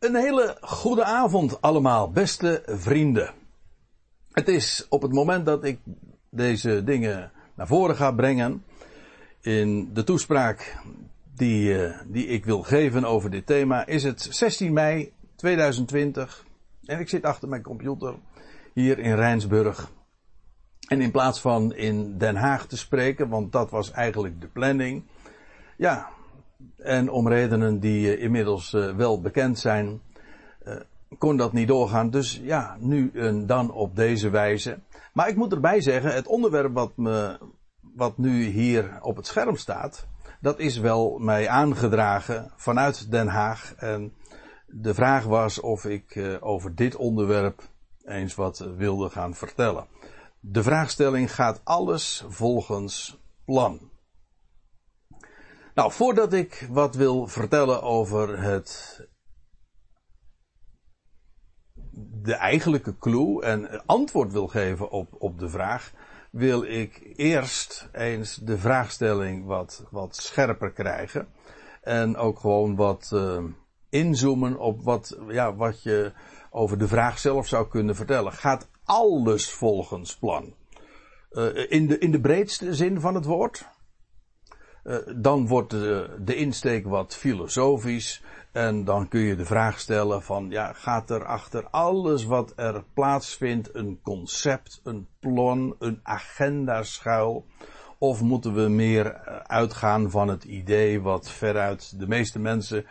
Een hele goede avond allemaal, beste vrienden. Het is op het moment dat ik deze dingen naar voren ga brengen, in de toespraak die, uh, die ik wil geven over dit thema, is het 16 mei 2020 en ik zit achter mijn computer hier in Rijnsburg. En in plaats van in Den Haag te spreken, want dat was eigenlijk de planning, ja, en om redenen die uh, inmiddels uh, wel bekend zijn, uh, kon dat niet doorgaan. Dus ja, nu en dan op deze wijze. Maar ik moet erbij zeggen, het onderwerp wat, me, wat nu hier op het scherm staat, dat is wel mij aangedragen vanuit Den Haag. En de vraag was of ik over dit onderwerp eens wat wilde gaan vertellen. De vraagstelling gaat alles volgens plan. Nou, voordat ik wat wil vertellen over het. de eigenlijke clue en antwoord wil geven op, op de vraag, wil ik eerst eens de vraagstelling wat, wat scherper krijgen. En ook gewoon wat uh, inzoomen op wat, ja, wat je over de vraag zelf zou kunnen vertellen. Gaat alles volgens plan? Uh, in, de, in de breedste zin van het woord? Uh, dan wordt de, de, insteek wat filosofisch. En dan kun je de vraag stellen van, ja, gaat er achter alles wat er plaatsvindt een concept, een plan, een agenda schuil? Of moeten we meer eh, uitgaan van het idee wat veruit de meeste mensen,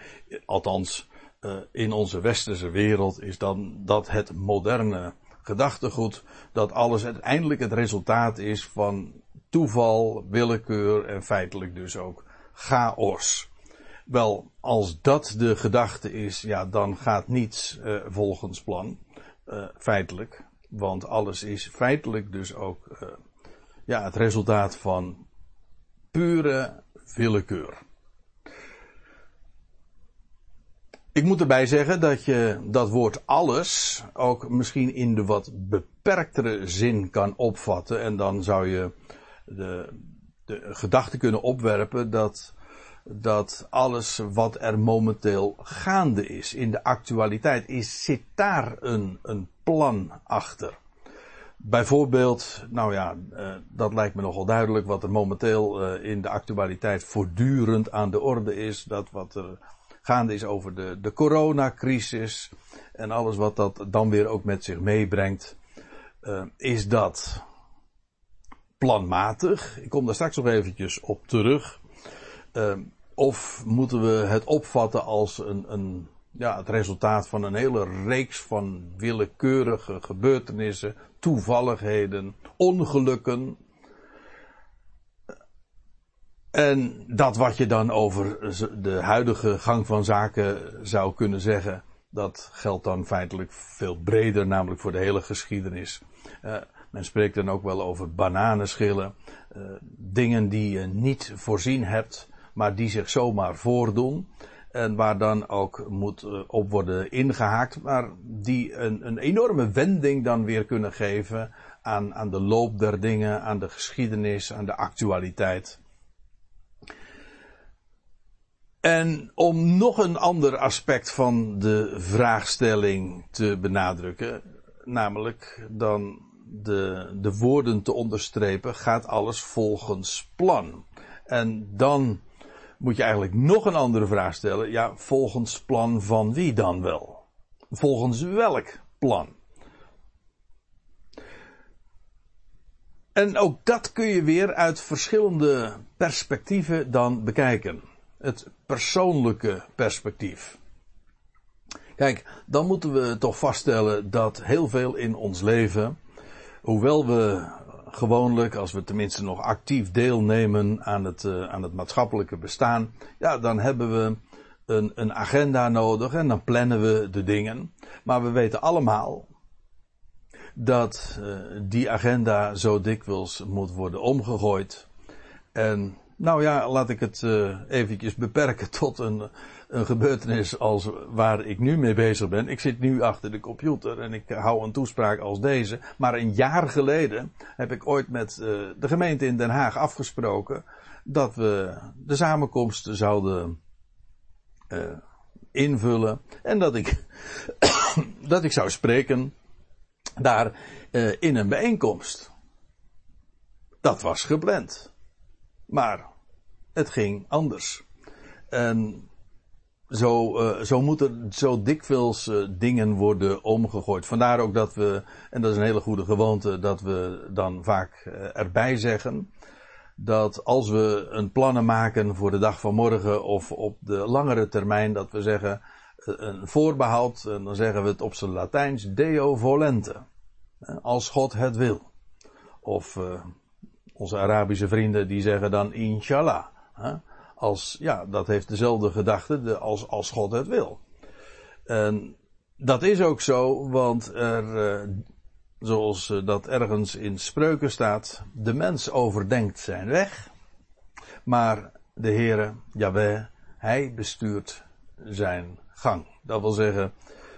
althans uh, in onze westerse wereld, is dan dat het moderne gedachtegoed, dat alles uiteindelijk het resultaat is van toeval, willekeur en feitelijk dus ook chaos. Wel, als dat de gedachte is, ja, dan gaat niets uh, volgens plan, uh, feitelijk. Want alles is feitelijk dus ook uh, ja, het resultaat van pure willekeur. Ik moet erbij zeggen dat je dat woord alles ook misschien in de wat beperktere zin kan opvatten. En dan zou je de, de gedachte kunnen opwerpen dat, dat alles wat er momenteel gaande is in de actualiteit, is, zit daar een, een plan achter. Bijvoorbeeld, nou ja, uh, dat lijkt me nogal duidelijk wat er momenteel uh, in de actualiteit voortdurend aan de orde is. Dat wat er gaande is over de, de coronacrisis en alles wat dat dan weer ook met zich meebrengt. Uh, is dat planmatig? Ik kom daar straks nog eventjes op terug. Uh, of moeten we het opvatten als een, een, ja, het resultaat van een hele reeks van willekeurige gebeurtenissen, toevalligheden, ongelukken. En dat wat je dan over de huidige gang van zaken zou kunnen zeggen, dat geldt dan feitelijk veel breder, namelijk voor de hele geschiedenis. Uh, men spreekt dan ook wel over bananenschillen. Uh, dingen die je niet voorzien hebt, maar die zich zomaar voordoen. En waar dan ook moet uh, op worden ingehaakt, maar die een, een, enorme wending dan weer kunnen geven aan, aan de loop der dingen, aan de geschiedenis, aan de actualiteit. En om nog een ander aspect van de vraagstelling te benadrukken, namelijk dan de, de woorden te onderstrepen, gaat alles volgens plan. En dan moet je eigenlijk nog een andere vraag stellen. Ja, volgens plan van wie dan wel? Volgens welk plan? En ook dat kun je weer uit verschillende perspectieven dan bekijken. Het persoonlijke perspectief. Kijk, dan moeten we toch vaststellen dat heel veel in ons leven hoewel we gewoonlijk, als we tenminste nog actief deelnemen aan het, uh, aan het maatschappelijke bestaan, ja, dan hebben we een, een agenda nodig en dan plannen we de dingen. Maar we weten allemaal dat uh, die agenda zo dikwijls moet worden omgegooid. En nou ja, laat ik het uh, eventjes beperken tot een, een gebeurtenis als waar ik nu mee bezig ben. Ik zit nu achter de computer en ik hou een toespraak als deze. Maar een jaar geleden heb ik ooit met uh, de gemeente in Den Haag afgesproken dat we de samenkomst zouden uh, invullen. En dat ik, dat ik zou spreken daar uh, in een bijeenkomst. Dat was gepland. Maar het ging anders. En zo, uh, zo moeten zo dikwijls uh, dingen worden omgegooid. Vandaar ook dat we, en dat is een hele goede gewoonte, dat we dan vaak uh, erbij zeggen dat als we een plannen maken voor de dag van morgen of op de langere termijn, dat we zeggen een voorbehoud, en dan zeggen we het op zijn Latijns deo volente. Als God het wil. Of onze Arabische vrienden die zeggen dan inshallah. Als, ja, dat heeft dezelfde gedachte als, als God het wil. En dat is ook zo, want er, eh, zoals eh, dat ergens in spreuken staat, de mens overdenkt zijn weg, maar de Heere, Yahweh, hij bestuurt zijn gang. Dat wil zeggen,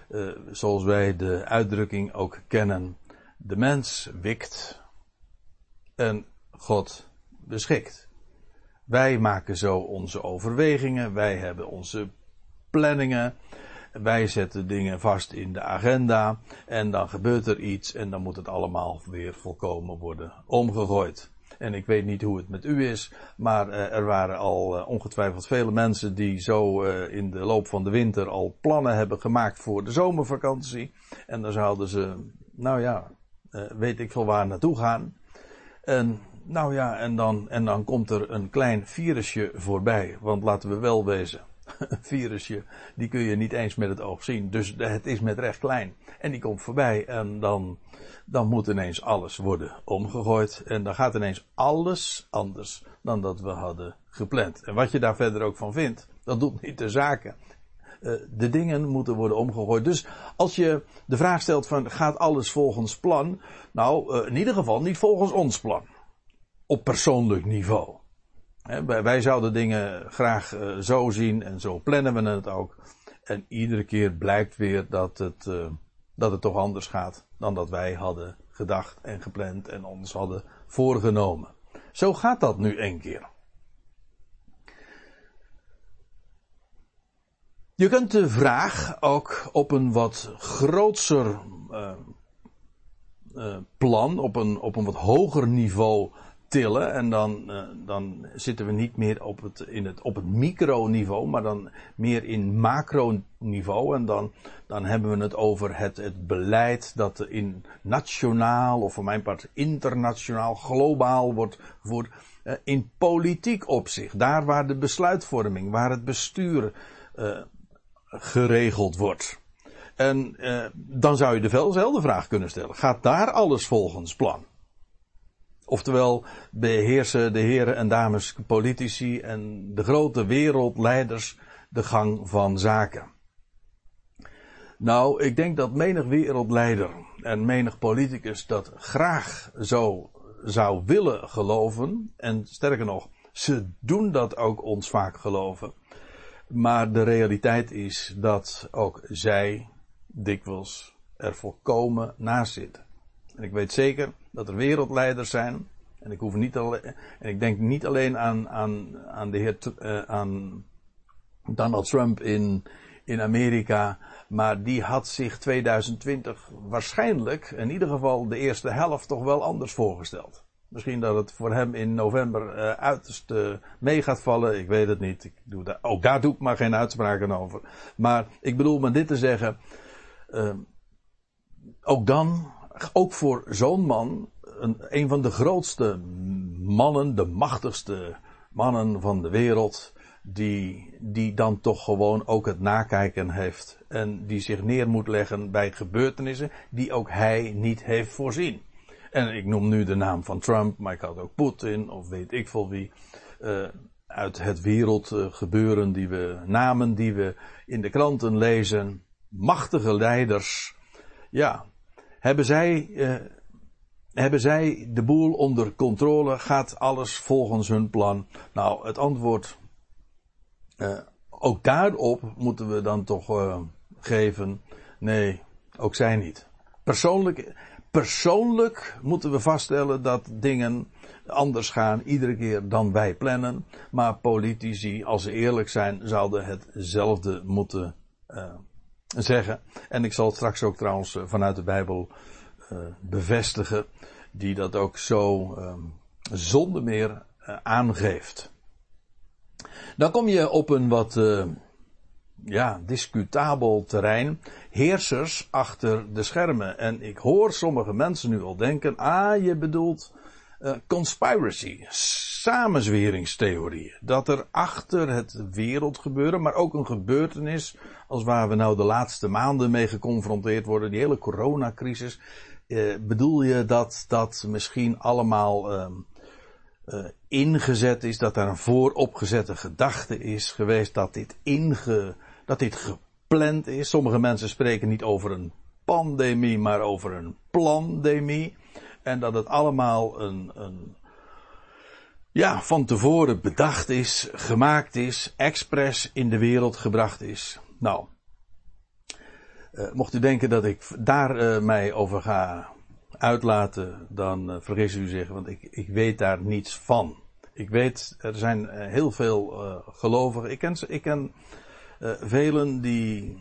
uh, zoals wij de uitdrukking ook kennen, de mens wikt en God beschikt. Wij maken zo onze overwegingen, wij hebben onze planningen, wij zetten dingen vast in de agenda en dan gebeurt er iets en dan moet het allemaal weer volkomen worden omgegooid. En ik weet niet hoe het met u is, maar uh, er waren al uh, ongetwijfeld vele mensen die zo uh, in de loop van de winter al plannen hebben gemaakt voor de zomervakantie. En dan zouden ze, nou ja, weet ik veel waar naartoe gaan. En nou ja, en dan, en dan komt er een klein virusje voorbij. Want laten we wel wezen. Een virusje, die kun je niet eens met het oog zien. Dus het is met recht klein. En die komt voorbij en dan, dan moet ineens alles worden omgegooid. En dan gaat ineens alles anders dan dat we hadden gepland. En wat je daar verder ook van vindt, dat doet niet de zaken. Uh, de dingen moeten worden omgegooid. Dus als je de vraag stelt van gaat alles volgens plan? Nou, uh, in ieder geval niet volgens ons plan op persoonlijk niveau. wij zouden dingen graag uh, zo zien en zo plannen we het ook. En iedere keer blijkt weer dat het, uh, dat het toch anders gaat dan dat wij hadden gedacht en gepland en ons hadden voorgenomen. Zo gaat dat nu een keer. Je kunt de vraag ook op een wat grootser uh, plan, op een, op een wat hoger niveau tillen. En dan, uh, dan zitten we niet meer op het, in het, op het microniveau, maar dan meer in macroniveau. En dan, dan hebben we het over het, het beleid dat in nationaal, of voor mijn part internationaal, globaal wordt gevoerd. Uh, in politiek opzicht. Daar waar de besluitvorming, waar het bestuur uh, geregeld wordt. En dan zou je dezelfde vraag kunnen stellen. Gaat daar alles volgens plan? Oftewel beheersen de heren en dames politici en de grote wereldleiders de gang van zaken. Nou, ik denk dat menig wereldleider en menig politicus dat graag zo zou willen geloven. En sterker nog, ze doen dat ook ons vaak geloven. Maar de realiteit is dat ook zij dikwijls er volkomen naast zitten. En ik weet zeker dat er wereldleiders zijn. En ik hoef niet alleen, en ik denk niet alleen aan, aan, aan de heer, uh, aan Donald Trump in, in Amerika, maar die had zich 2020 waarschijnlijk, in ieder geval de eerste helft, toch wel anders voorgesteld. Misschien dat het voor hem in november uh, uiterst uh, mee gaat vallen. Ik weet het niet. Ik doe daar, ook daar doe ik maar geen uitspraken over. Maar ik bedoel met dit te zeggen. Uh, ook dan ook voor zo'n man, een, een van de grootste mannen, de machtigste mannen van de wereld, die, die dan toch gewoon ook het nakijken heeft en die zich neer moet leggen bij gebeurtenissen die ook hij niet heeft voorzien. En ik noem nu de naam van Trump, maar ik had ook Poetin of weet ik veel wie. Uh, uit het wereldgebeuren die we, namen die we in de kranten lezen. Machtige leiders. Ja, hebben zij, uh, hebben zij de boel onder controle? Gaat alles volgens hun plan? Nou, het antwoord, uh, ook daarop moeten we dan toch uh, geven. Nee, ook zij niet. Persoonlijk, persoonlijk moeten we vaststellen dat dingen anders gaan iedere keer dan wij plannen. Maar politici, als ze eerlijk zijn, zouden hetzelfde moeten zeggen. En ik zal het straks ook trouwens vanuit de Bijbel bevestigen, die dat ook zo zonder meer aangeeft. Dan kom je op een wat ja, discutabel terrein. Heersers achter de schermen. En ik hoor sommige mensen nu al denken: ah, je bedoelt uh, conspiracy, samenzweringstheorieën. Dat er achter het wereldgebeuren, maar ook een gebeurtenis, als waar we nou de laatste maanden mee geconfronteerd worden, die hele coronacrisis. Uh, bedoel je dat dat misschien allemaal uh, uh, ingezet is, dat daar een vooropgezette gedachte is geweest, dat dit inge, dat dit gepland is. Sommige mensen spreken niet over een pandemie, maar over een plandemie. En dat het allemaal een, een ja, van tevoren bedacht is, gemaakt is, expres in de wereld gebracht is. Nou, uh, mocht u denken dat ik daar uh, mij over ga uitlaten, dan uh, vergis u zich, want ik, ik weet daar niets van. Ik weet, er zijn heel veel gelovigen. Ik ken, ik ken velen die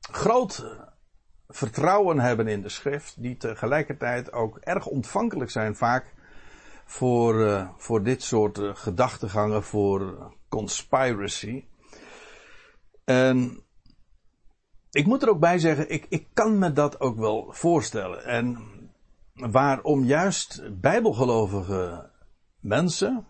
groot vertrouwen hebben in de schrift, die tegelijkertijd ook erg ontvankelijk zijn vaak voor, uh, voor dit soort uh, gedachtegangen, voor conspiracy. En ik moet er ook bij zeggen, ik, ik kan me dat ook wel voorstellen. En waarom juist bijbelgelovige mensen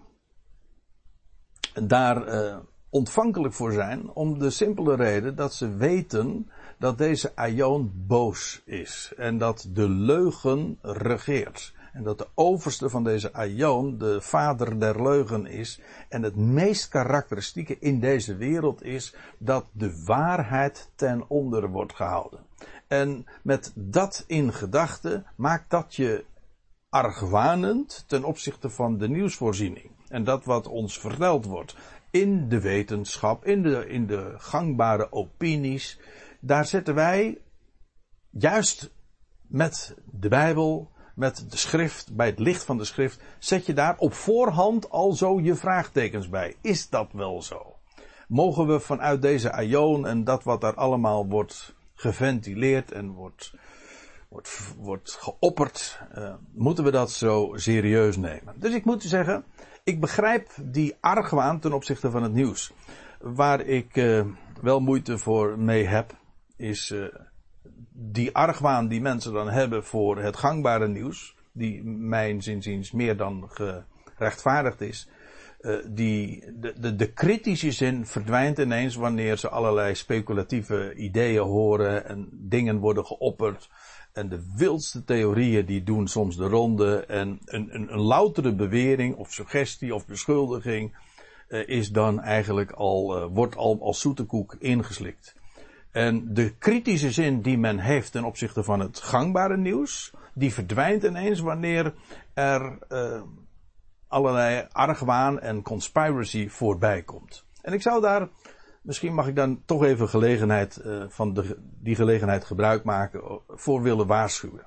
daar uh, ontvankelijk voor zijn, om de simpele reden dat ze weten dat deze Aion boos is en dat de leugen regeert. En dat de overste van deze Aion de vader der leugen is. En het meest karakteristieke in deze wereld is dat de waarheid ten onder wordt gehouden. En met dat in gedachten maakt dat je argwanend ten opzichte van de nieuwsvoorziening. En dat wat ons verteld wordt in de wetenschap, in de, in de gangbare opinies, daar zetten wij juist met de Bijbel, met de schrift, bij het licht van de schrift, zet je daar op voorhand al zo je vraagtekens bij. Is dat wel zo? Mogen we vanuit deze aion en dat wat daar allemaal wordt geventileerd en wordt, wordt, wordt geopperd, uh, moeten we dat zo serieus nemen? Dus ik moet zeggen, ik begrijp die argwaan ten opzichte van het nieuws. Waar ik uh, wel moeite voor mee heb, is uh, die argwaan die mensen dan hebben voor het gangbare nieuws, die mijn zinziens meer dan gerechtvaardigd is. Uh, die, de, de, de kritische zin verdwijnt ineens wanneer ze allerlei speculatieve ideeën horen en dingen worden geopperd. En de wildste theorieën die doen soms de ronde. En een, een, een loutere bewering of suggestie of beschuldiging uh, is dan eigenlijk al, wordt al als zoete koek ingeslikt. En de kritische zin die men heeft ten opzichte van het gangbare nieuws, die verdwijnt ineens wanneer er uh, allerlei argwaan en conspiracy voorbij komt. En ik zou daar, misschien mag ik dan toch even gelegenheid uh, van de, die gelegenheid gebruik maken voor willen waarschuwen.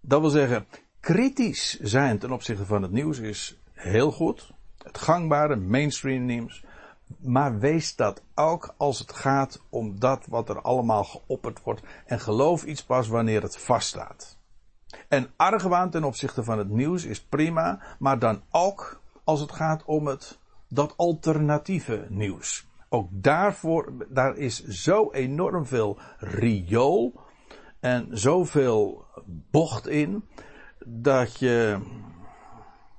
Dat wil zeggen, kritisch zijn ten opzichte van het nieuws is heel goed. Het gangbare mainstream nieuws. Maar wees dat ook als het gaat om dat wat er allemaal geopperd wordt. En geloof iets pas wanneer het vaststaat. En argwaan ten opzichte van het nieuws is prima, maar dan ook als het gaat om het, dat alternatieve nieuws. Ook daarvoor, daar is zo enorm veel riool en zoveel bocht in, dat je,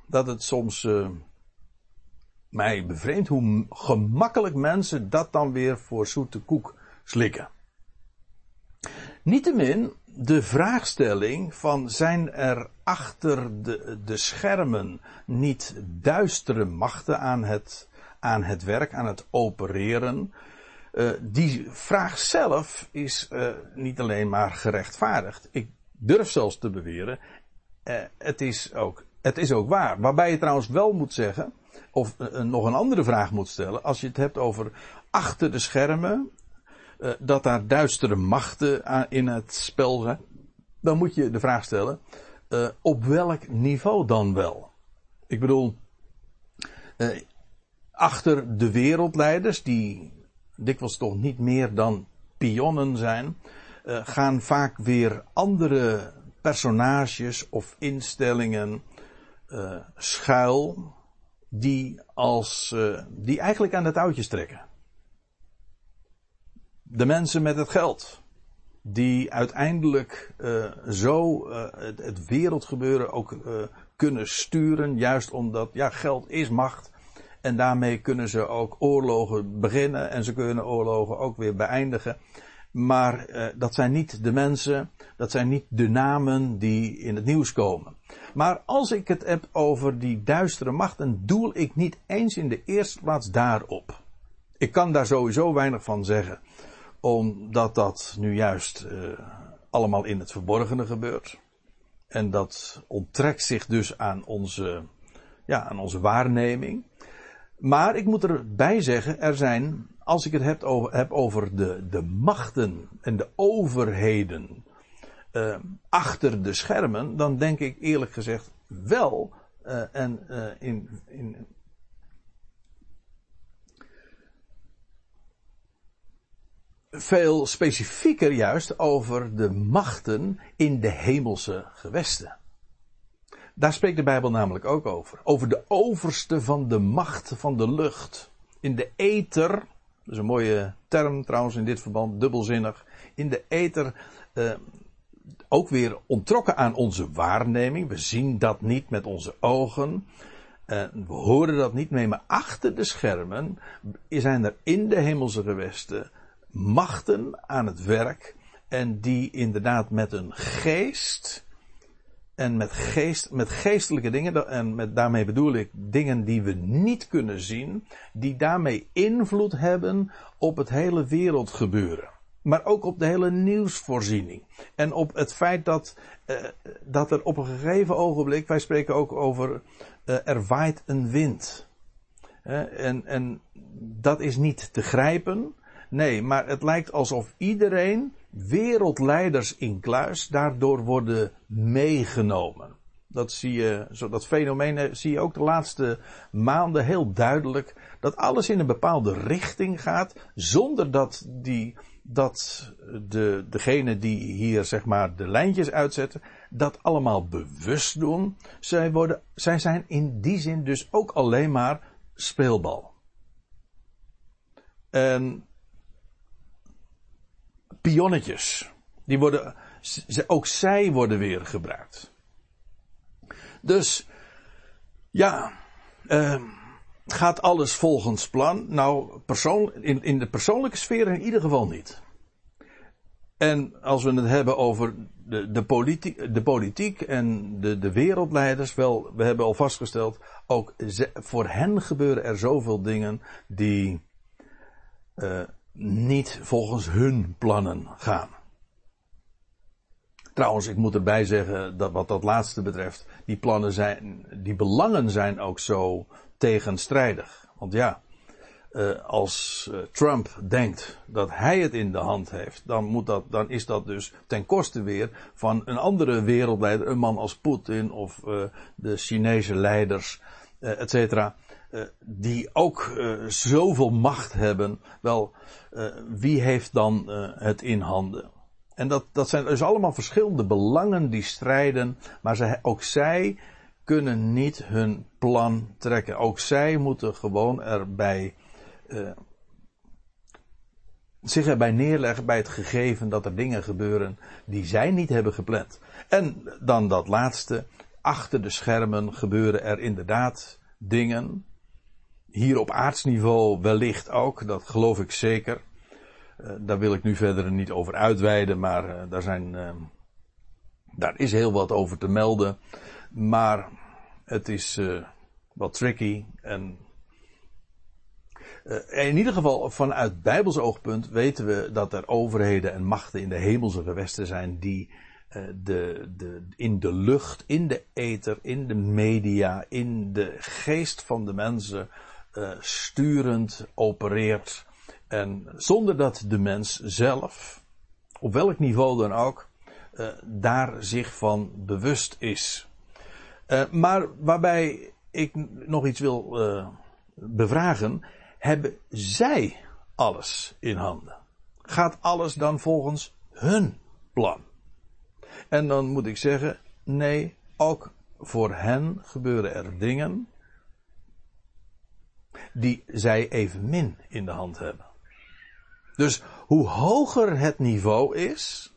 dat het soms, uh, mij bevreemd hoe gemakkelijk mensen dat dan weer voor zoete koek slikken. Niettemin de vraagstelling van zijn er achter de, de schermen niet duistere machten aan het, aan het werk, aan het opereren. Uh, die vraag zelf is uh, niet alleen maar gerechtvaardigd. Ik durf zelfs te beweren, uh, het, is ook, het is ook waar. Waarbij je trouwens wel moet zeggen, of uh, nog een andere vraag moet stellen. Als je het hebt over achter de schermen, uh, dat daar duistere machten in het spel zijn. Dan moet je de vraag stellen, op welk niveau dan wel? Ik bedoel, achter de wereldleiders die dikwijls toch niet meer dan pionnen zijn, gaan vaak weer andere personages of instellingen schuil die als uh, die eigenlijk aan de touwtjes trekken. De mensen met het geld die uiteindelijk uh, zo uh, het, het, wereldgebeuren ook kunnen sturen, juist omdat ja, geld is macht. En daarmee kunnen ze ook oorlogen beginnen en ze kunnen oorlogen ook weer beëindigen. Maar dat zijn niet de mensen, dat zijn niet de namen die in het nieuws komen. Maar als ik het heb over die duistere machten, doel ik niet eens in de eerste plaats daarop. Ik kan daar sowieso weinig van zeggen omdat dat nu juist uh, allemaal in het verborgene gebeurt. En dat onttrekt zich dus aan onze, ja, aan onze waarneming. Maar ik moet erbij zeggen, er zijn, als ik het heb over, heb over de, de machten en de overheden uh, achter de schermen, dan denk ik eerlijk gezegd wel, uh, en in, in veel specifieker juist over de machten in de hemelse gewesten. Daar spreekt de Bijbel namelijk ook over. Over de overste van de macht van de lucht. In de ether, dat is een mooie term trouwens in dit verband, dubbelzinnig. In de ether, eh, ook weer ontrokken aan onze waarneming. We zien dat niet met onze ogen. Uh, we horen dat niet mee, maar achter de schermen zijn er in de hemelse gewesten machten aan het werk en die inderdaad met een geest en met geest, met geestelijke dingen, en met, daarmee bedoel ik dingen die we niet kunnen zien, die daarmee invloed hebben op het hele wereldgebeuren. Maar ook op de hele nieuwsvoorziening. En op het feit dat, uh, dat er op een gegeven ogenblik, wij spreken ook over, uh, er waait een wind. En, en dat is niet te grijpen, Nee, maar het lijkt alsof iedereen, wereldleiders in kluis, daardoor worden meegenomen. Dat zie je, zo dat fenomeen zie je ook de laatste maanden heel duidelijk. Dat alles in een bepaalde richting gaat, zonder dat die, dat de, degene die hier zeg maar de lijntjes uitzetten, dat allemaal bewust doen. Zij worden, zij zijn in die zin dus ook alleen maar speelbal. En pionnetjes. Die worden, ook zij worden weer gebruikt. Dus, ja, uh, gaat alles volgens plan? Nou, persoon, in, in de persoonlijke sfeer in ieder geval niet. En als we het hebben over de, de, politiek, de politiek en de, de wereldleiders, wel, we hebben al vastgesteld, ook voor hen gebeuren er zoveel dingen die uh, niet volgens hun plannen gaan. Trouwens, ik moet erbij zeggen dat wat dat laatste betreft, die plannen zijn, die belangen zijn ook zo tegenstrijdig. Want ja, uh, als uh, Trump denkt dat hij het in de hand heeft, dan, moet dat, dan is dat dus ten koste weer van een andere wereldleider, een man als Poetin of uh, de Chinese leiders, et cetera. Uh, die ook uh, zoveel macht hebben. Wel, uh, wie heeft dan het in handen? En dat, dat zijn dus allemaal verschillende belangen die strijden. Maar ze, ook zij kunnen niet hun plan trekken. Ook zij moeten gewoon erbij. zich erbij neerleggen bij het gegeven dat er dingen gebeuren die zij niet hebben gepland. En dan dat laatste. Achter de schermen gebeuren er inderdaad dingen hier op aardsniveau wellicht ook, dat geloof ik zeker. Uh, daar wil ik nu verder niet over uitweiden, maar uh, daar, zijn, uh, daar is heel wat over te melden. Maar het is wat tricky. En in ieder geval vanuit Bijbels oogpunt weten we dat er overheden en machten in de hemelse gewesten zijn die de, de, in de lucht, in de ether, in de media, in de geest van de mensen uh, sturend opereert. En zonder dat de mens zelf, op welk niveau dan ook, uh, daar zich van bewust is. Uh, maar waarbij ik nog iets wil bevragen, hebben zij alles in handen? Gaat alles dan volgens hun plan? En dan moet ik zeggen, nee, ook voor hen gebeuren er dingen die zij evenmin in de hand hebben. Dus hoe hoger het niveau is,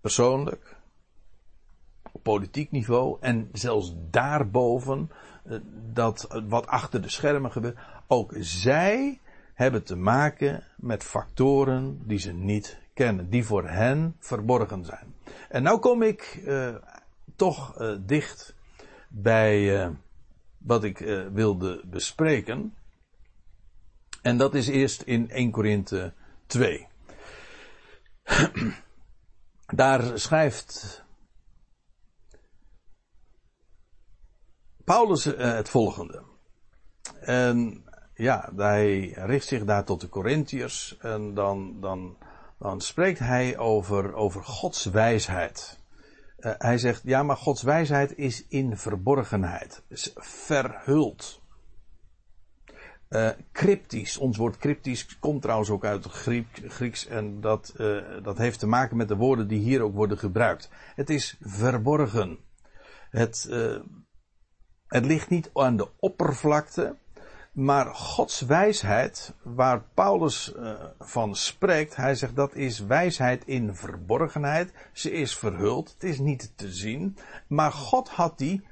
persoonlijk, op politiek niveau en zelfs daarboven, eh, dat wat achter de schermen gebeurt, ook zij hebben te maken met factoren die ze niet kennen, die voor hen verborgen zijn. En nou kom ik uh, toch dicht bij wat ik wilde bespreken. En dat is eerst in 1 Korinthe 2. Daar schrijft Paulus het volgende. En ja, hij richt zich daar tot de Corinthiërs en dan, dan, dan spreekt hij over, over Gods wijsheid. Uh, hij zegt, ja, maar Gods wijsheid is in verborgenheid, is verhuld. Uh, cryptisch, ons woord cryptisch komt trouwens ook uit Grieks en dat, uh, dat heeft te maken met de woorden die hier ook worden gebruikt. Het is verborgen. Het, het ligt niet aan de oppervlakte, maar Gods wijsheid, waar Paulus uh, van spreekt, hij zegt dat is wijsheid in verborgenheid. Ze is verhuld, het is niet te zien. Maar God had die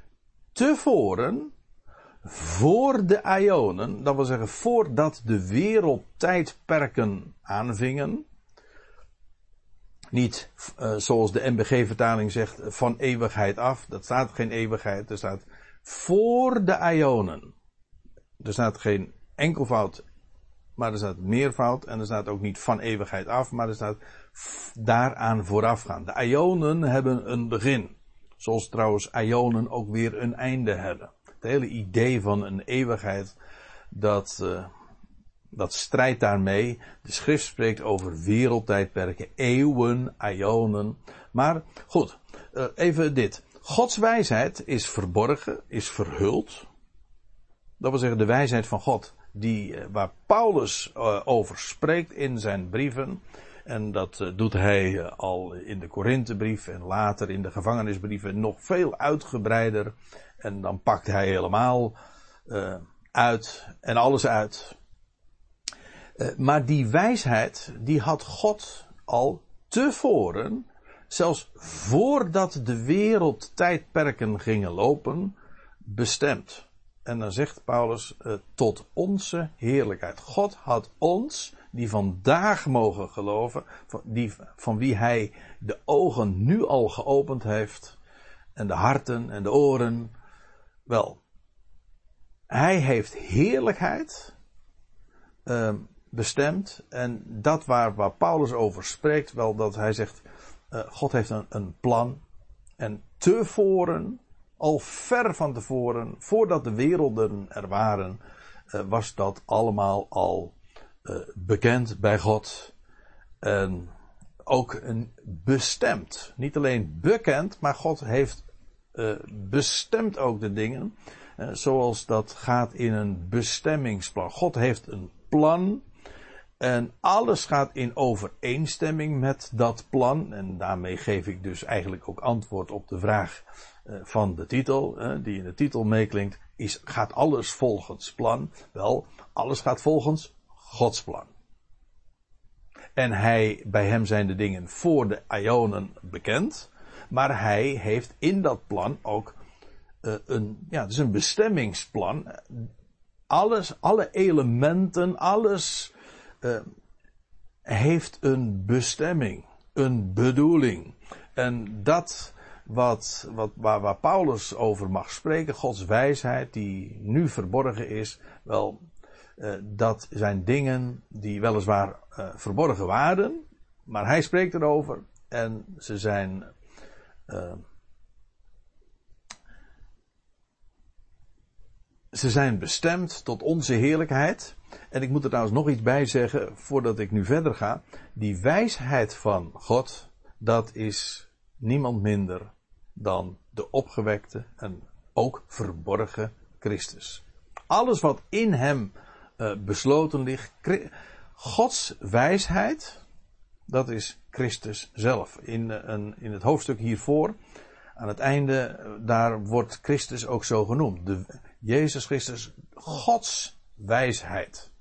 tevoren, voor de Ionen, dat wil zeggen voordat de wereldtijdperken aanvingen. Niet uh, zoals de MBG-vertaling zegt, van eeuwigheid af. Dat staat geen eeuwigheid, er staat voor de Ionen. Er staat geen enkelvoud, maar er staat meervoud. En er staat ook niet van eeuwigheid af, maar er staat daaraan voorafgaan. De ionen hebben een begin. Zoals trouwens ionen ook weer een einde hebben. Het hele idee van een eeuwigheid, dat, uh, dat strijdt daarmee. De schrift spreekt over wereldtijdperken, eeuwen, ionen. Maar goed, uh, even dit. Gods wijsheid is verborgen, is verhuld. Dat wil zeggen de wijsheid van God, die, eh, waar Paulus uh, over spreekt in zijn brieven. En dat uh, doet hij al in de Korinthebrief en later in de gevangenisbrieven nog veel uitgebreider. En dan pakt hij helemaal uit en alles uit. maar die wijsheid, die had God al tevoren, zelfs voordat de wereldtijdperken gingen lopen, bestemd. En dan zegt Paulus, uh, tot onze heerlijkheid. God had ons, die vandaag mogen geloven, van, die, van wie hij de ogen nu al geopend heeft, en de harten en de oren. Wel, hij heeft heerlijkheid uh, bestemd. En dat waar, waar Paulus over spreekt, wel dat hij zegt, uh, God heeft een, een plan. En tevoren al ver van tevoren, voordat de werelden er waren, uh, was dat allemaal al uh, bekend bij God. En ook een bestemd. Niet alleen bekend, maar God heeft uh, bestemd ook de dingen. zoals dat gaat in een bestemmingsplan. God heeft een plan. En alles gaat in overeenstemming met dat plan. En daarmee geef ik dus eigenlijk ook antwoord op de vraag eh, van de titel, die in de titel meeklinkt, is, gaat alles volgens plan? Wel, alles gaat volgens Gods plan. En hij, bij hem zijn de dingen voor de Ionen bekend, maar hij heeft in dat plan ook uh, een, ja, het is een bestemmingsplan. Alles, alle elementen, alles uh, heeft een bestemming, een bedoeling. En dat wat, wat, waar, waar Paulus over mag spreken, Gods wijsheid die nu verborgen is, wel, uh, dat zijn dingen die weliswaar uh, verborgen waren, maar hij spreekt erover en ze zijn ze zijn bestemd tot onze heerlijkheid. En ik moet er trouwens nog iets bij zeggen, voordat ik nu verder ga. Die wijsheid van God, dat is niemand minder dan de opgewekte en ook verborgen Christus. Alles wat in hem uh, besloten ligt. Gods wijsheid, dat is Christus zelf. In, een, in het hoofdstuk hiervoor, aan het einde, daar wordt Christus ook zo genoemd. De, Jezus Christus, Gods wijsheid.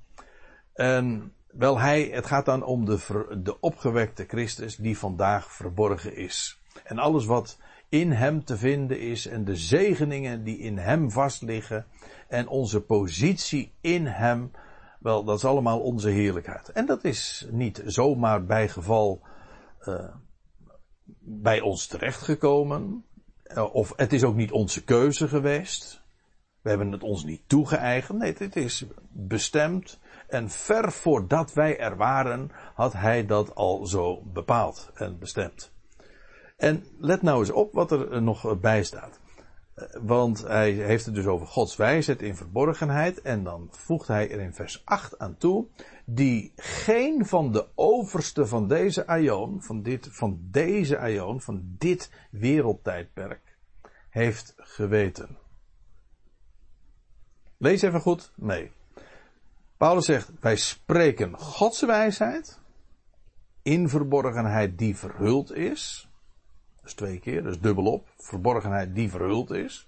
En wel hij, het gaat dan om de, de opgewekte Christus die vandaag verborgen is. En alles wat in hem te vinden is en de zegeningen die in hem vastliggen en onze positie in hem, wel, dat is allemaal onze heerlijkheid. En dat is niet zomaar bij geval uh, bij ons terechtgekomen. Uh, of het is ook niet onze keuze geweest. We hebben het ons niet toegeëigend. Nee, dit is bestemd. En ver voordat wij er waren, had hij dat al zo bepaald en bestemd. En let nou eens op wat er nog bij staat. Want hij heeft het dus over Gods wijsheid in verborgenheid. En dan voegt hij er in vers 8 aan toe. Die geen van de overste van deze aion, van, dit, van deze aion, van dit wereldtijdperk, heeft geweten. Lees even goed mee. Paulus zegt, wij spreken Gods wijsheid in verborgenheid die verhuld is. Dus twee keer, dus dubbelop. Verborgenheid die verhuld is.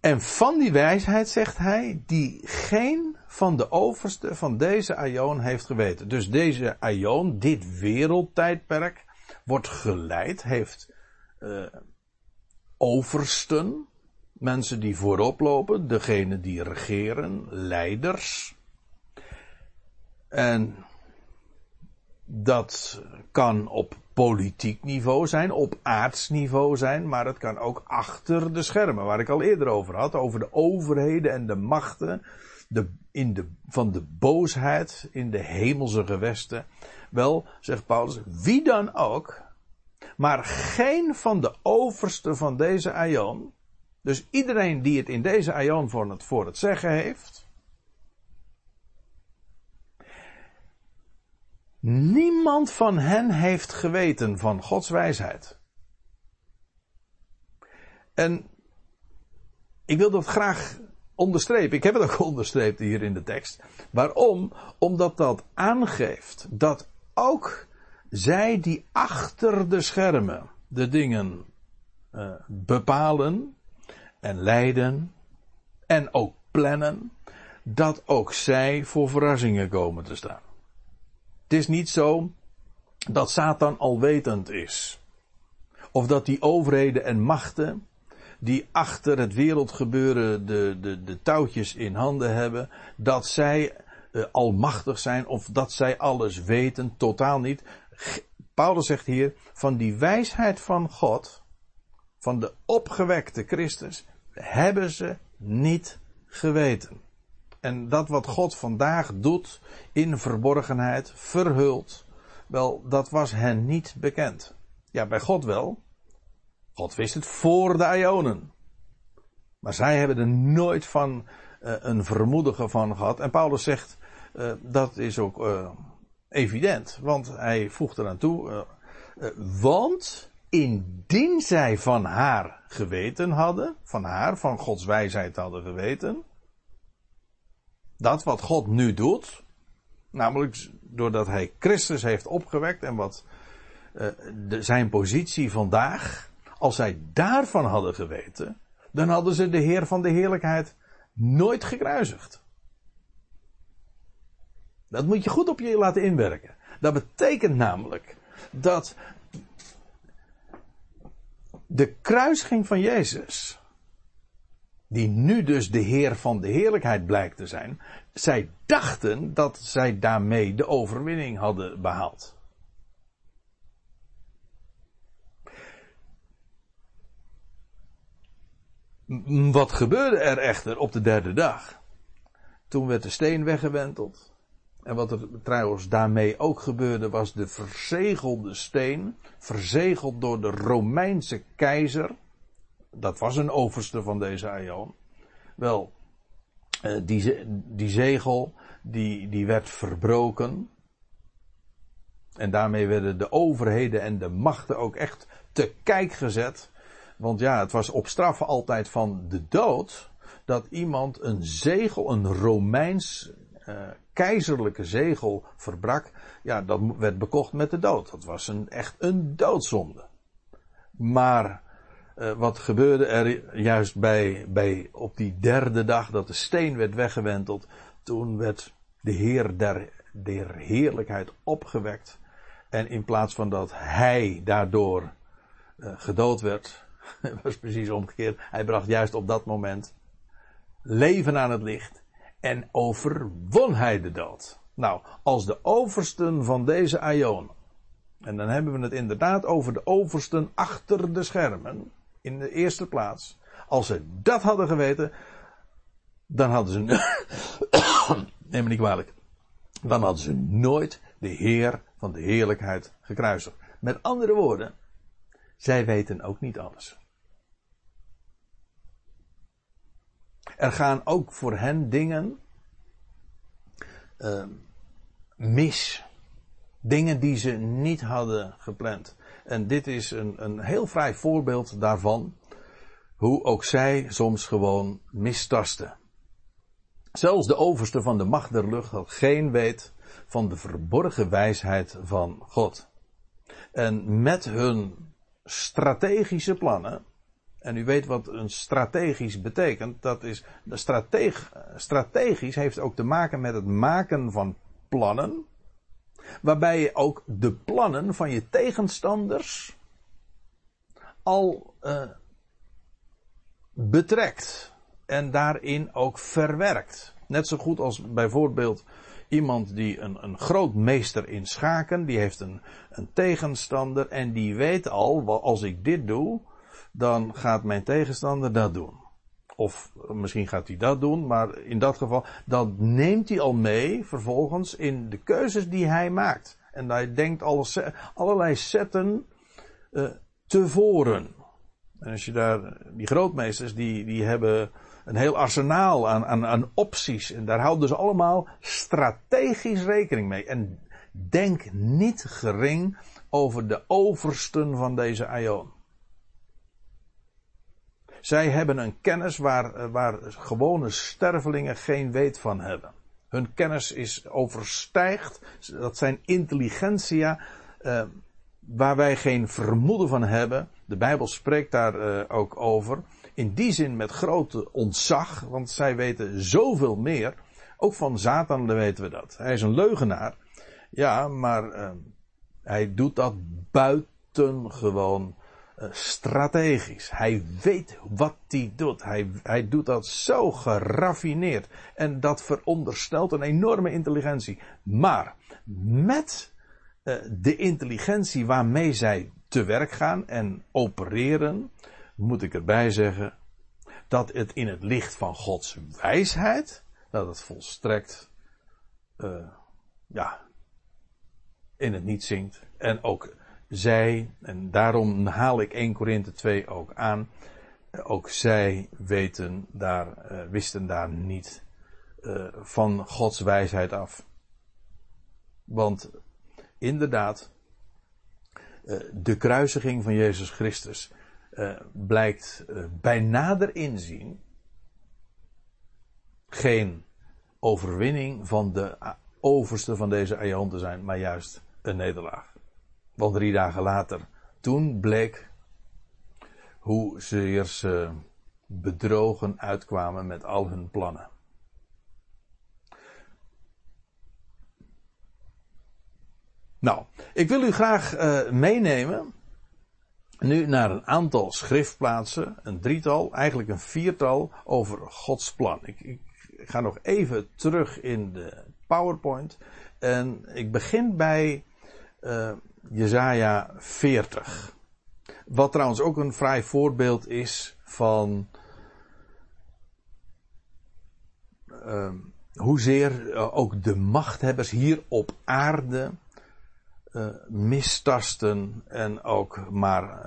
En van die wijsheid zegt hij, die geen van de overste van deze aion heeft geweten. Dus deze aion, dit wereldtijdperk, wordt geleid, heeft uh, oversten, mensen die voorop lopen, degene die regeren, leiders. En dat kan op politiek niveau zijn, op aardsniveau zijn, maar het kan ook achter de schermen, waar ik al eerder over had, over de overheden en de machten de, in de, van de boosheid in de hemelse gewesten. Wel, zegt Paulus, wie dan ook, maar geen van de oversten van deze aion, dus iedereen die het in deze aion voor het, voor het zeggen heeft, Niemand van hen heeft geweten van Gods wijsheid. En ik wil dat graag onderstrepen. Ik heb het ook onderstreept hier in de tekst. Waarom? Omdat dat aangeeft dat ook zij die achter de schermen de dingen uh, bepalen en leiden en ook plannen, dat ook zij voor verrassingen komen te staan. Het is niet zo dat Satan alwetend is. Of dat die overheden en machten die achter het wereldgebeuren de, de, de touwtjes in handen hebben, dat zij uh, almachtig zijn of dat zij alles weten, totaal niet. Paulus zegt hier, van die wijsheid van God, van de opgewekte Christus, hebben ze niet geweten. En dat wat God vandaag doet in verborgenheid, verhuld, wel, dat was hen niet bekend. Ja, bij God wel. God wist het voor de Ionen. Maar zij hebben er nooit van uh, een vermoedigen van gehad. En Paulus zegt, uh, dat is ook uh, evident. Want hij voegt eraan toe, want indien zij van haar geweten hadden, van haar, van Gods wijsheid hadden geweten, dat wat God nu doet, namelijk doordat hij Christus heeft opgewekt en wat uh, de, zijn positie vandaag, als zij daarvan hadden geweten, dan hadden ze de Heer van de Heerlijkheid nooit gekruisigd. Dat moet je goed op je laten inwerken. Dat betekent namelijk dat de kruising van Jezus die nu dus de Heer van de heerlijkheid blijkt te zijn, zij dachten dat zij daarmee de overwinning hadden behaald. Wat gebeurde er echter op de derde dag? Toen werd de steen weggewenteld. En wat er trouwens daarmee ook gebeurde was de verzegelde steen, verzegeld door de Romeinse keizer, dat was een overste van deze Aion. Wel, uh, die, die zegel, die, die werd verbroken. En daarmee werden de overheden en de machten ook echt te kijk gezet. Want ja, het was op straf altijd van de dood. dat iemand een zegel, een Romeins uh, keizerlijke zegel verbrak, ja, dat werd bekocht met de dood. Dat was een, echt een doodzonde. Maar uh, wat gebeurde er juist bij, bij op die derde dag dat de steen werd weggewenteld? Toen werd de Heer der, heerlijkheid opgewekt. En in plaats van dat hij daardoor uh, gedood werd, was precies omgekeerd. Hij bracht juist op dat moment leven aan het licht en overwon hij de dood. Nou, als de oversten van deze aion, en dan hebben we het inderdaad over de oversten achter de schermen, in de eerste plaats. Als ze dat hadden geweten, dan hadden ze, neem me niet kwalijk, dan hadden ze nooit de Heer van de heerlijkheid gekruisigd. Met andere woorden, zij weten ook niet alles. Er gaan ook voor hen dingen uh, mis. Dingen die ze niet hadden gepland. En dit is een, een heel vrij voorbeeld daarvan. Hoe ook zij soms gewoon mistasten. Zelfs de overste van de macht der lucht had geen weet van de verborgen wijsheid van God. En met hun strategische plannen en u weet wat een strategisch betekent. Dat is, strateg, strategisch heeft ook te maken met het maken van plannen. Waarbij je ook de plannen van je tegenstanders al uh, betrekt. En daarin ook verwerkt. Net zo goed als bijvoorbeeld iemand die een, een groot meester in schaken, die heeft een, een tegenstander en die weet al, als ik dit doe, dan gaat mijn tegenstander dat doen. Of misschien gaat hij dat doen, maar in dat geval, dan neemt hij al mee vervolgens in de keuzes die hij maakt. En hij denkt alles, allerlei zetten uh, tevoren. En als je daar, die grootmeesters, die, die hebben een heel arsenaal aan, aan, aan opties. En daar houden ze allemaal strategisch rekening mee. En denk niet gering over de oversten van deze aion. Zij hebben een kennis waar, eh, waar gewone stervelingen geen weet van hebben. Hun kennis is overstijgt, dat zijn intelligentia, uh, waar wij geen vermoeden van hebben. De Bijbel spreekt daar uh, ook over. In die zin met grote ontzag, want zij weten zoveel meer. Ook van Satan weten we dat. Hij is een leugenaar. Ja, maar hij doet dat buitengewoon eh, strategisch. Hij weet wat hij doet. Hij, hij doet dat zo geraffineerd. En dat veronderstelt een enorme intelligentie. Maar met uh, de intelligentie waarmee zij te werk gaan en opereren, moet ik erbij zeggen dat het in het licht van Gods wijsheid, dat het volstrekt, uh, ja, in het niet zingt. En ook zij, en daarom haal ik 1 Korinthe 2 ook aan, ook zij weten daar, uh, wisten daar niet uh, van Gods wijsheid af. Want inderdaad, uh, de kruisiging van Jezus Christus blijkt bij nader inzien geen overwinning van de overste van deze te zijn, maar juist een nederlaag. Want drie dagen later, toen bleek hoe ze bedrogen uitkwamen met al hun plannen. Nou, ik wil u graag uh, meenemen nu naar een aantal schriftplaatsen, een drietal, eigenlijk een viertal over Gods plan. Ik, ik ga nog even terug in de PowerPoint en ik begin bij uh, Jezaja 40. Wat trouwens ook een vrij voorbeeld is van uh, hoezeer uh, ook de machthebbers hier op aarde uh, mistasten en ook maar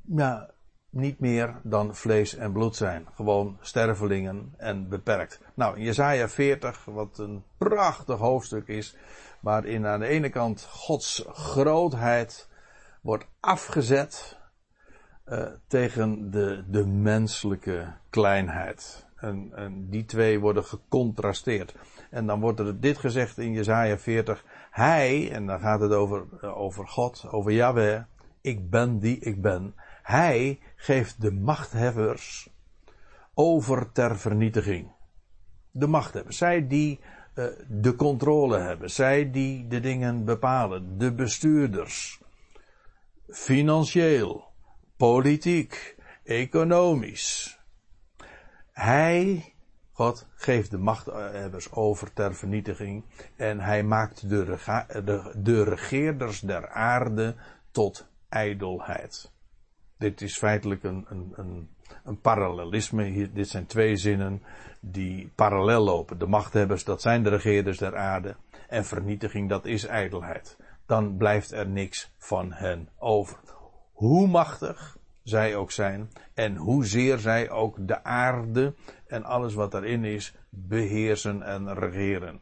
ja, niet meer dan vlees en bloed zijn. Gewoon stervelingen en beperkt. Nou, Jezaja 40, wat een prachtig hoofdstuk is, waarin aan de ene kant Gods grootheid wordt afgezet. uh, tegen de, de menselijke kleinheid. En, en die twee worden gecontrasteerd. En dan wordt er dit gezegd in Jezaja 40. Hij, en dan gaat het over, over God, over Yahweh. Ik ben die ik ben. Hij geeft de machthebbers over ter vernietiging. De machthebbers. Zij die de controle hebben. Zij die de dingen bepalen. De bestuurders. Financieel. Politiek. Economisch. Hij God geeft de machthebbers over ter vernietiging en hij maakt de, de, de regeerders der aarde tot ijdelheid. Dit is feitelijk een, een, een, een parallelisme. Hier, dit zijn twee zinnen die parallel lopen. De machthebbers, dat zijn de regeerders der aarde. En vernietiging, dat is ijdelheid. Dan blijft er niks van hen over. Hoe machtig zij ook zijn en hoezeer zij ook de aarde en alles wat daarin is beheersen en regeren.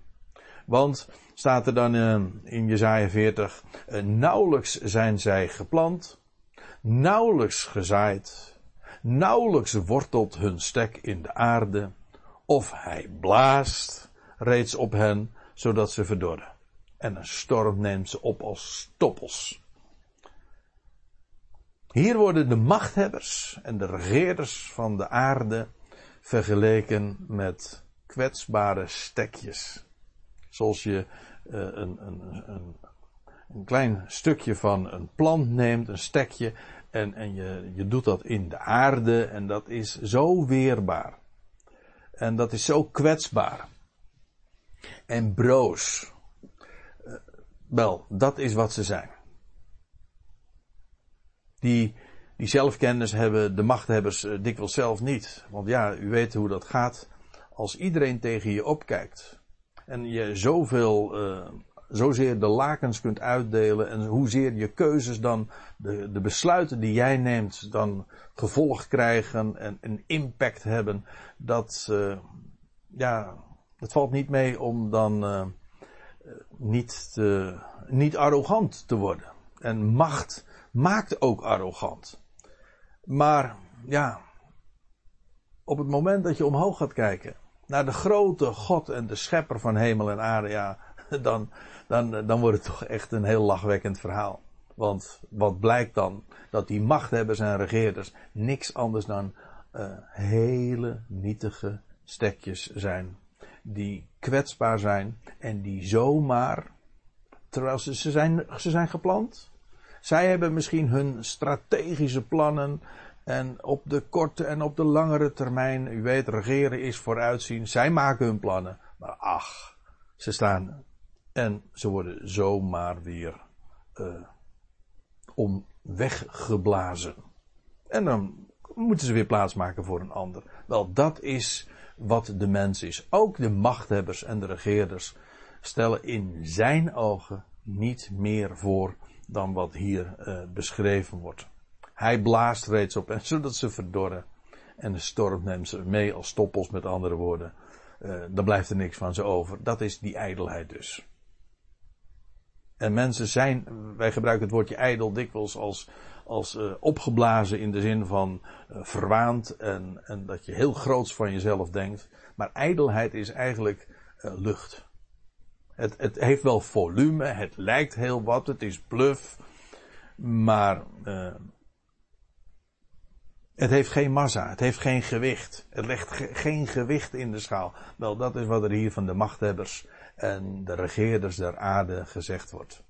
Want staat er dan uh, in Jezaja 40, uh, nauwelijks zijn zij geplant, nauwelijks gezaaid, nauwelijks wortelt hun stek in de aarde, of hij blaast reeds op hen, zodat ze verdorren. En een storm neemt ze op als stoppels. Hier worden de machthebbers en de regeerders van de aarde vergeleken met kwetsbare stekjes. Zoals je uh, een, een, een, een, klein stukje van een plant neemt, een stekje, en, en je, je doet dat in de aarde en dat is zo weerbaar. En dat is zo kwetsbaar. En broos. Uh, wel, dat is wat ze zijn. Die die zelfkennis hebben de machthebbers uh, dikwijls zelf niet. Want ja, u weet hoe dat gaat. Als iedereen tegen je opkijkt. En je zoveel, uh, zozeer de lakens kunt uitdelen. En hoezeer je keuzes dan, de, de besluiten die jij neemt, dan gevolg krijgen en een impact hebben. Dat, uh, ja, het valt niet mee om dan niet, te, niet arrogant te worden. En macht maakt ook arrogant. Maar ja, op het moment dat je omhoog gaat kijken naar de grote God en de schepper van hemel en aarde, ja, dan, dan, dan wordt het toch echt een heel lachwekkend verhaal. Want wat blijkt dan? Dat die machthebbers en regeerders niks anders dan uh, hele nietige stekjes zijn. Die kwetsbaar zijn en die zomaar, terwijl ze, ze, zijn, ze zijn geplant, zij hebben misschien hun strategische plannen en op de korte en op de langere termijn, u weet, regeren is vooruitzien. Zij maken hun plannen. Maar ach, ze staan en ze worden zomaar weer uh, om weggeblazen. En dan moeten ze weer plaatsmaken voor een ander. Wel, dat is wat de mens is. Ook de machthebbers en de regeerders stellen in zijn ogen niet meer voor dan wat hier uh, beschreven wordt. Hij blaast reeds op en zodat ze verdorren. En de storm neemt ze mee als stoppels, met andere woorden. Uh, dan blijft er niks van ze over. Dat is die ijdelheid dus. En mensen zijn, wij gebruiken het woordje ijdel dikwijls als, als uh, opgeblazen in de zin van uh, verwaand en, en dat je heel groots van jezelf denkt. Maar ijdelheid is eigenlijk lucht. Het, het heeft wel volume, het lijkt heel wat, het is bluff, maar het heeft geen massa, het heeft geen gewicht. Het legt ge geen gewicht in de schaal. Wel, dat is wat er hier van de machthebbers en de regeerders der aarde gezegd wordt.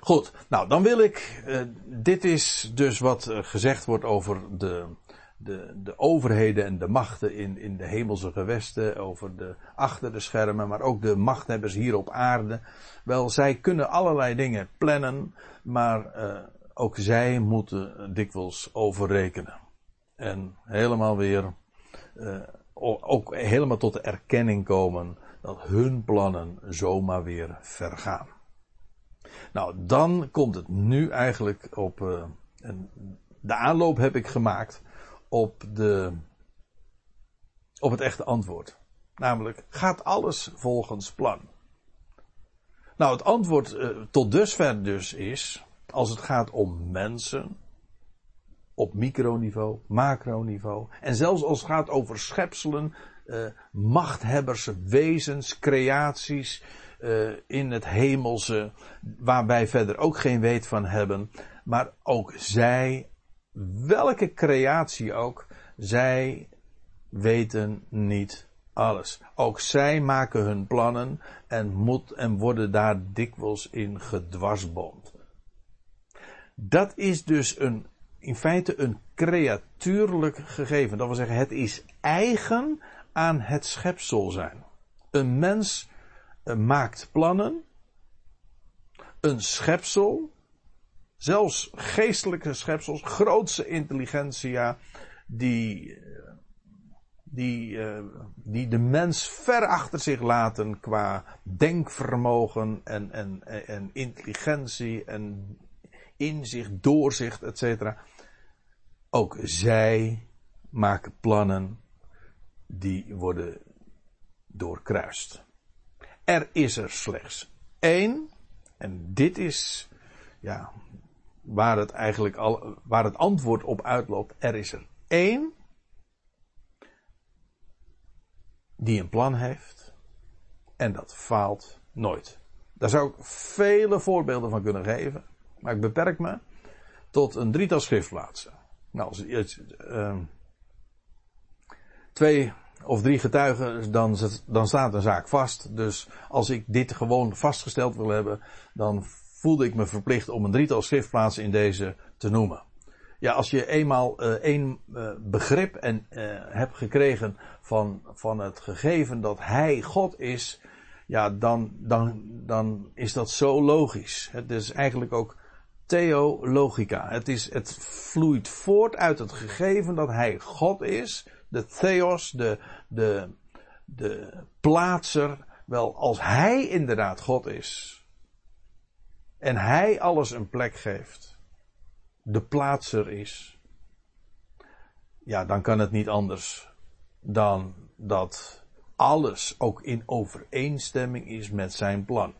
Goed, nou dan wil ik, uh, dit is dus wat uh, gezegd wordt over de, de, de overheden en de machten in, in de hemelse gewesten, over de achter de schermen, maar ook de machthebbers hier op aarde. Wel, zij kunnen allerlei dingen plannen, maar uh, ook zij moeten dikwijls overrekenen. En helemaal weer, ook helemaal tot de erkenning komen dat hun plannen zomaar weer vergaan. Nou, dan komt het nu eigenlijk op, een, de aanloop heb ik gemaakt op, de, op het echte antwoord. Namelijk, gaat alles volgens plan? Nou, het antwoord uh, tot dusver dus is, als het gaat om mensen, op microniveau, macroniveau. En zelfs als het gaat over schepselen, uh, machthebbers, wezens, creaties uh, in het hemelse, waar wij verder ook geen weet van hebben. Maar ook zij, welke creatie ook, zij weten niet alles. Ook zij maken hun plannen en, moet, en worden daar dikwijls in gedwarsboomd. Dat is dus een, in feite een creatuurlijk gegeven. Dat wil zeggen, het is eigen aan het schepsel zijn. Een mens eh, maakt plannen. Een schepsel, zelfs geestelijke schepsels, grootse intelligentia, die, die, eh, die de mens ver achter zich laten qua denkvermogen en, en, en intelligentie en inzicht, doorzicht, etc. Ook zij maken plannen die worden doorkruist. Er is er slechts één, en dit is ja, waar het eigenlijk al, waar het antwoord op uitloopt. Er is er één die een plan heeft en dat faalt nooit. Daar zou ik vele voorbeelden van kunnen geven. Maar ik beperk me tot een drietal schriftplaatsen. Nou, als je uh, twee of drie getuigen, dan, dan staat een zaak vast. Dus als ik dit gewoon vastgesteld wil hebben, dan voelde ik me verplicht om een drietal schriftplaatsen in deze te noemen. Ja, als je eenmaal uh, één uh, begrip en, uh, hebt gekregen van, van het gegeven dat Hij God is, ja, dan, dan, dan is dat zo logisch. Het is eigenlijk ook theologica. Het, is, het vloeit voort uit het gegeven dat hij God is, de theos, de, de, de plaatser. Wel, als hij inderdaad God is en hij alles een plek geeft, de plaatser is, ja, dan kan het niet anders dan dat alles ook in overeenstemming is met zijn plan.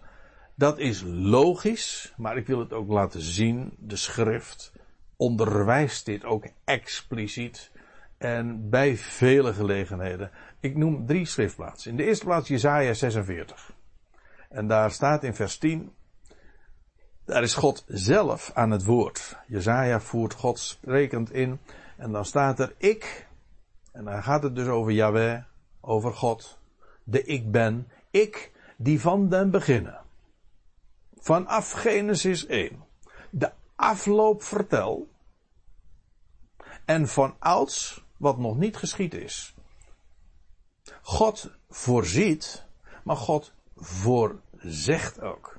Dat is logisch, maar ik wil het ook laten zien. De schrift onderwijst dit ook expliciet en bij vele gelegenheden. Ik noem drie schriftplaatsen. In de eerste plaats Jesaja 46. En daar staat in vers 10. Daar is God zelf aan het woord. Jesaja voert God sprekend in. En dan staat er ik. En dan gaat het dus over Yahweh, over God. De ik ben. Ik die van den beginnen Vanaf Genesis 1. De afloop vertel. En van ouds wat nog niet geschied is. God voorziet, maar God voorzegt ook.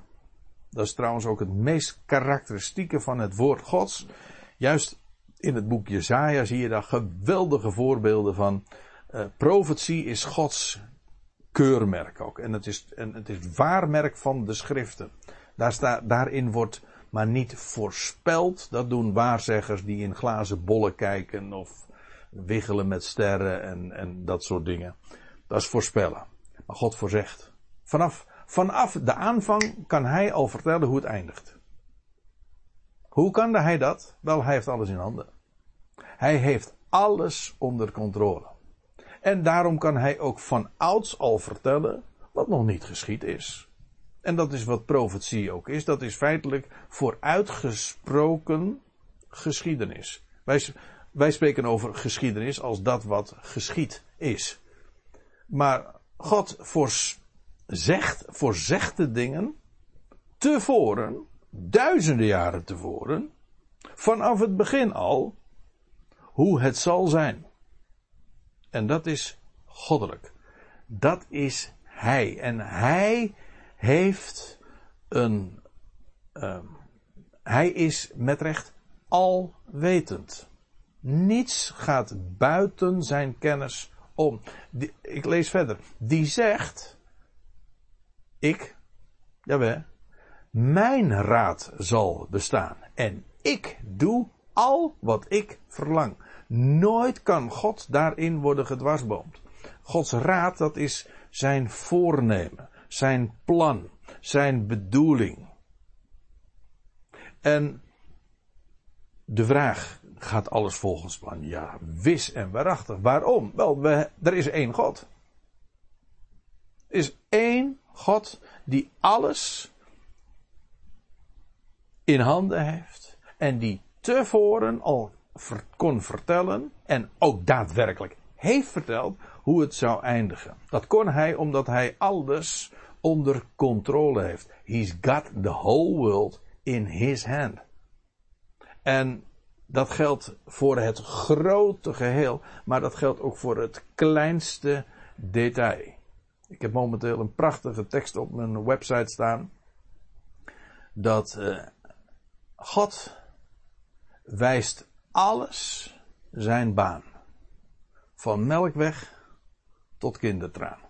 Dat is trouwens ook het meest karakteristieke van het woord Gods. Juist in het boek Jezaja zie je daar geweldige voorbeelden van. Uh, profetie is Gods keurmerk ook. En het is, het is waarmerk van de schriften. Daar daarin wordt maar niet voorspeld. Dat doen waarzeggers die in glazen bollen kijken of wiggelen met sterren en, en dat soort dingen. Dat is voorspellen. Maar God voorzegt. Vanaf, vanaf de aanvang kan hij al vertellen hoe het eindigt. Hoe kan hij dat? Wel, hij heeft alles in handen. Hij heeft alles onder controle. En daarom kan hij ook van ouds al vertellen wat nog niet geschied is. En dat is wat profetie ook is. Dat is feitelijk vooruitgesproken geschiedenis. Wij, wij spreken over geschiedenis als dat wat geschied is. Maar God voorzegt, voorzegt de dingen tevoren, duizenden jaren tevoren, vanaf het begin al, hoe het zal zijn. En dat is goddelijk. Dat is Hij. En Hij heeft een. Uh, hij is met recht alwetend. Niets gaat buiten zijn kennis om. Ik lees verder. Die zegt: Ik, jawel, mijn raad zal bestaan. En ik doe al wat ik verlang. Nooit kan God daarin worden gedwarsboomd. Gods raad, dat is zijn voornemen zijn plan, zijn bedoeling. En de vraag gaat alles volgens plan? Ja, wis en waarachtig. Waarom? Wel, we, er is één God. Er is één God die alles in handen heeft en die tevoren al kon vertellen en ook daadwerkelijk heeft verteld hoe het zou eindigen. Dat kon hij omdat hij alles onder controle heeft. He's got the whole world in his hand. En dat geldt voor het grote geheel, maar dat geldt ook voor het kleinste detail. Ik heb momenteel een prachtige tekst op mijn website staan. Dat uh, God wijst alles zijn baan. Van melkweg tot kindertraan.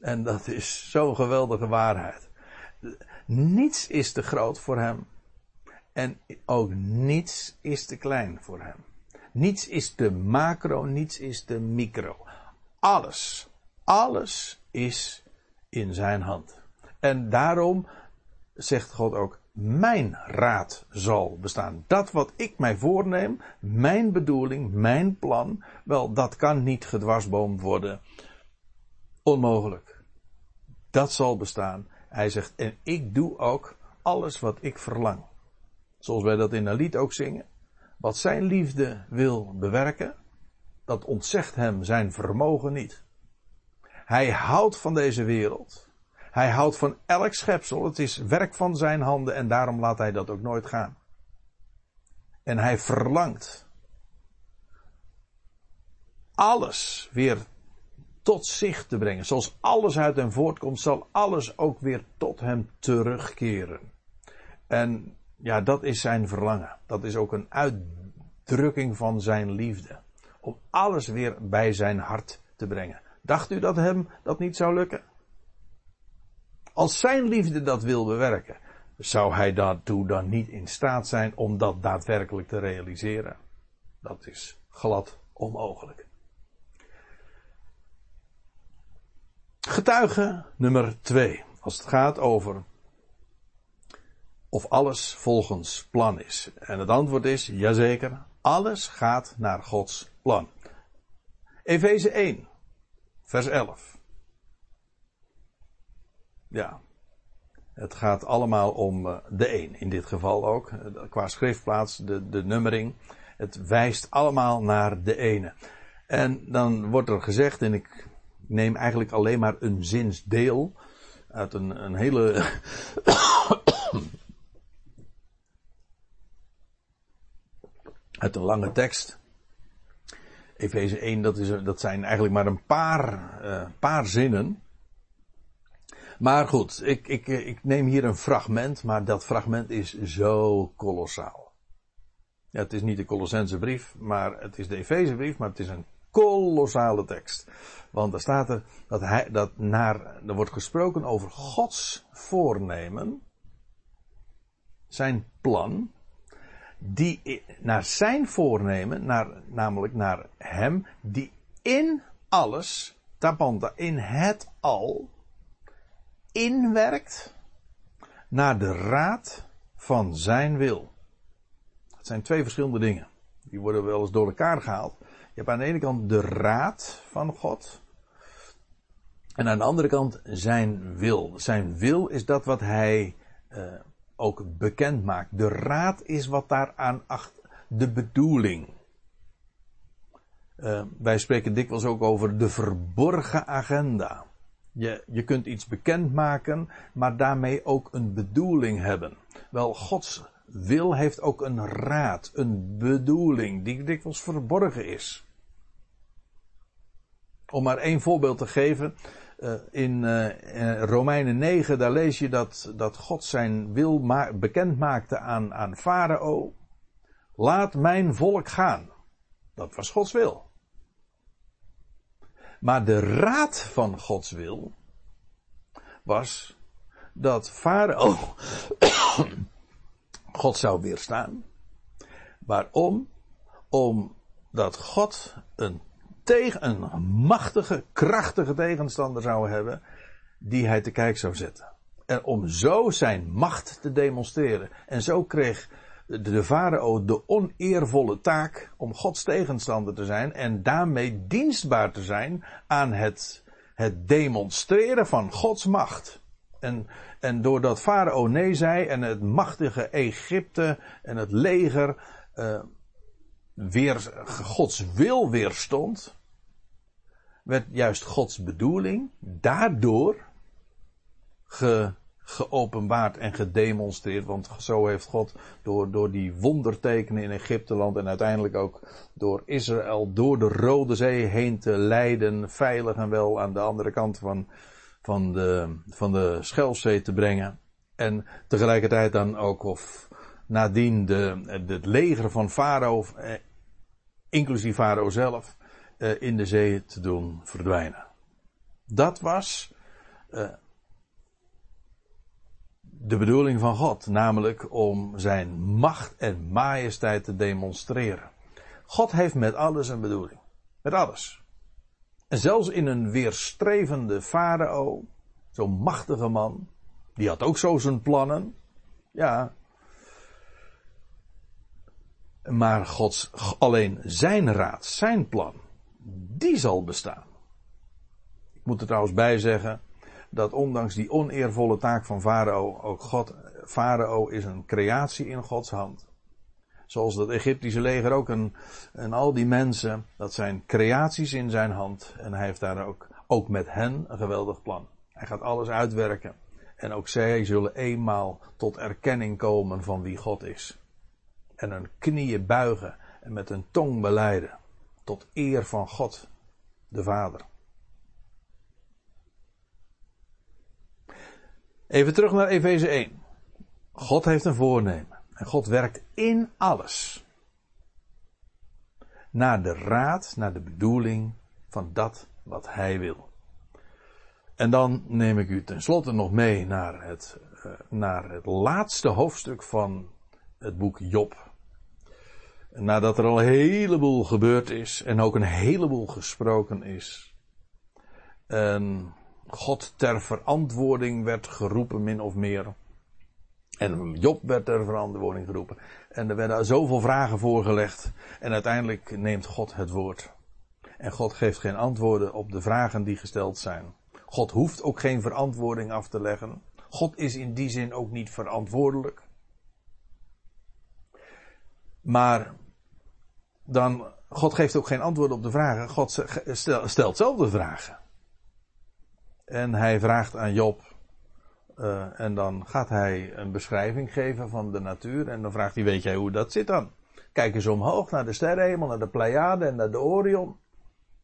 En dat is zo'n geweldige waarheid. Niets is te groot voor hem. En ook niets is te klein voor hem. Niets is te macro, niets is te micro. Alles, alles is in zijn hand. En daarom zegt God ook, mijn raad zal bestaan. Dat wat ik mij voorneem, mijn bedoeling, mijn plan, wel, dat kan niet gedwarsboomd worden. Onmogelijk. Dat zal bestaan. Hij zegt, en ik doe ook alles wat ik verlang. Zoals wij dat in een lied ook zingen. Wat zijn liefde wil bewerken, dat ontzegt hem zijn vermogen niet. Hij houdt van deze wereld. Hij houdt van elk schepsel. Het is werk van zijn handen en daarom laat hij dat ook nooit gaan. En hij verlangt alles weer tot zich te brengen. Zoals alles uit hem voortkomt, zal alles ook weer tot hem terugkeren. En ja, dat is zijn verlangen. Dat is ook een uitdrukking van zijn liefde. Om alles weer bij zijn hart te brengen. Dacht u dat hem dat niet zou lukken? Als zijn liefde dat wil bewerken, zou hij daartoe dan niet in staat zijn om dat daadwerkelijk te realiseren? Dat is glad onmogelijk. Getuige nummer twee. Als het gaat over of alles volgens plan is. En het antwoord is jazeker. Alles gaat naar Gods plan. Efeze 1, vers 11. Ja. Het gaat allemaal om eh, de 1 in dit geval ook. Eh, qua schriftplaats, de, de nummering. Het wijst allemaal naar de ene. En dan wordt er gezegd, en ik neem eigenlijk alleen maar een zinsdeel uit een, een hele. Uit een lange tekst. Efeze 1, dat, is, dat zijn eigenlijk maar een paar, uh, paar zinnen. Maar goed, ik, ik, ik neem hier een fragment, maar dat fragment is zo kolossaal. Het is niet de Colossense brief, maar het is de Efezebrief, maar het is een kolossale tekst. Want er staat er dat, hij, dat naar, er wordt gesproken over Gods voornemen, zijn plan, die naar zijn voornemen, naar, namelijk naar hem, die in alles, tapanta, in het al, inwerkt naar de raad van zijn wil. Het zijn twee verschillende dingen. Die worden wel eens door elkaar gehaald. Je hebt aan de ene kant de raad van God. En aan de andere kant zijn wil. Zijn wil is dat wat hij uh, ook bekend maakt. De raad is wat daaraan achter. De bedoeling. Uh, wij spreken dikwijls ook over de verborgen agenda. Je, je kunt iets bekendmaken, maar daarmee ook een bedoeling hebben. Wel, Gods wil heeft ook een raad, een bedoeling, die dikwijls verborgen is. Om maar één voorbeeld te geven. Uh, in uh, Romeinen 9, daar lees je dat, dat God zijn wil bekend maakte aan, aan Farao. Laat mijn volk gaan. Dat was Gods wil. Maar de raad van Gods wil was dat Farao God zou weerstaan. Waarom? Omdat God een, tegen, een machtige, krachtige tegenstander zou hebben die hij te kijk zou zetten. En om zo zijn macht te demonstreren. En zo kreeg de, de farao de oneervolle taak om Gods tegenstander te zijn en daarmee dienstbaar te zijn aan het, het demonstreren van Gods macht. En, en doordat farao nee zei en het machtige Egypte en het leger uh, weer Gods wil weerstond, werd juist Gods bedoeling daardoor ge, geopenbaard en gedemonstreerd. Want zo heeft God door, door die wondertekenen in Egypteland en uiteindelijk ook door Israël door de Rode Zee heen te leiden, veilig en wel aan de andere kant van, van, de, van de Schelfzee te brengen. En tegelijkertijd dan ook of nadien de, het leger van Farao, eh, inclusief Farao zelf, eh, in de zee te doen verdwijnen. Dat was eh, de bedoeling van God, namelijk om zijn macht en majesteit te demonstreren. God heeft met alles een bedoeling. Met alles. En zelfs in een weerstrevende farao, zo'n machtige man, die had ook zo zijn plannen. Ja. Maar Gods, alleen zijn raad, zijn plan, die zal bestaan. Ik moet er trouwens bij zeggen dat ondanks die oneervolle taak van Farao, ook God, Farao is een creatie in Gods hand. Zoals dat Egyptische leger ook een, en al die mensen, dat zijn creaties in zijn hand. En hij heeft daar ook, ook met hen een geweldig plan. Hij gaat alles uitwerken. En ook zij zullen eenmaal tot erkenning komen van wie God is. En hun knieën buigen en met hun tong beleiden. Tot eer van God, de Vader. Even terug naar Efeze 1. God heeft een voornemen. En God werkt in alles. Naar de raad, naar de bedoeling van dat wat hij wil. En dan neem ik u tenslotte nog mee naar het, uh, naar het laatste hoofdstuk van het boek Job. Nadat er al een heleboel gebeurd is en ook een heleboel gesproken is. En God ter verantwoording werd geroepen, min of meer. En Job werd ter verantwoording geroepen. En er werden zoveel vragen voorgelegd. En uiteindelijk neemt God het woord. En God geeft geen antwoorden op de vragen die gesteld zijn. God hoeft ook geen verantwoording af te leggen. God is in die zin ook niet verantwoordelijk. Maar dan, God geeft ook geen antwoord op de vragen. God stelt zelf de vragen. En hij vraagt aan Job. Uh, en dan gaat hij een beschrijving geven van de natuur. En dan vraagt hij: Weet jij hoe dat zit dan? Kijk eens omhoog naar de sterrenhemel, naar de Pleiade en naar de Orion.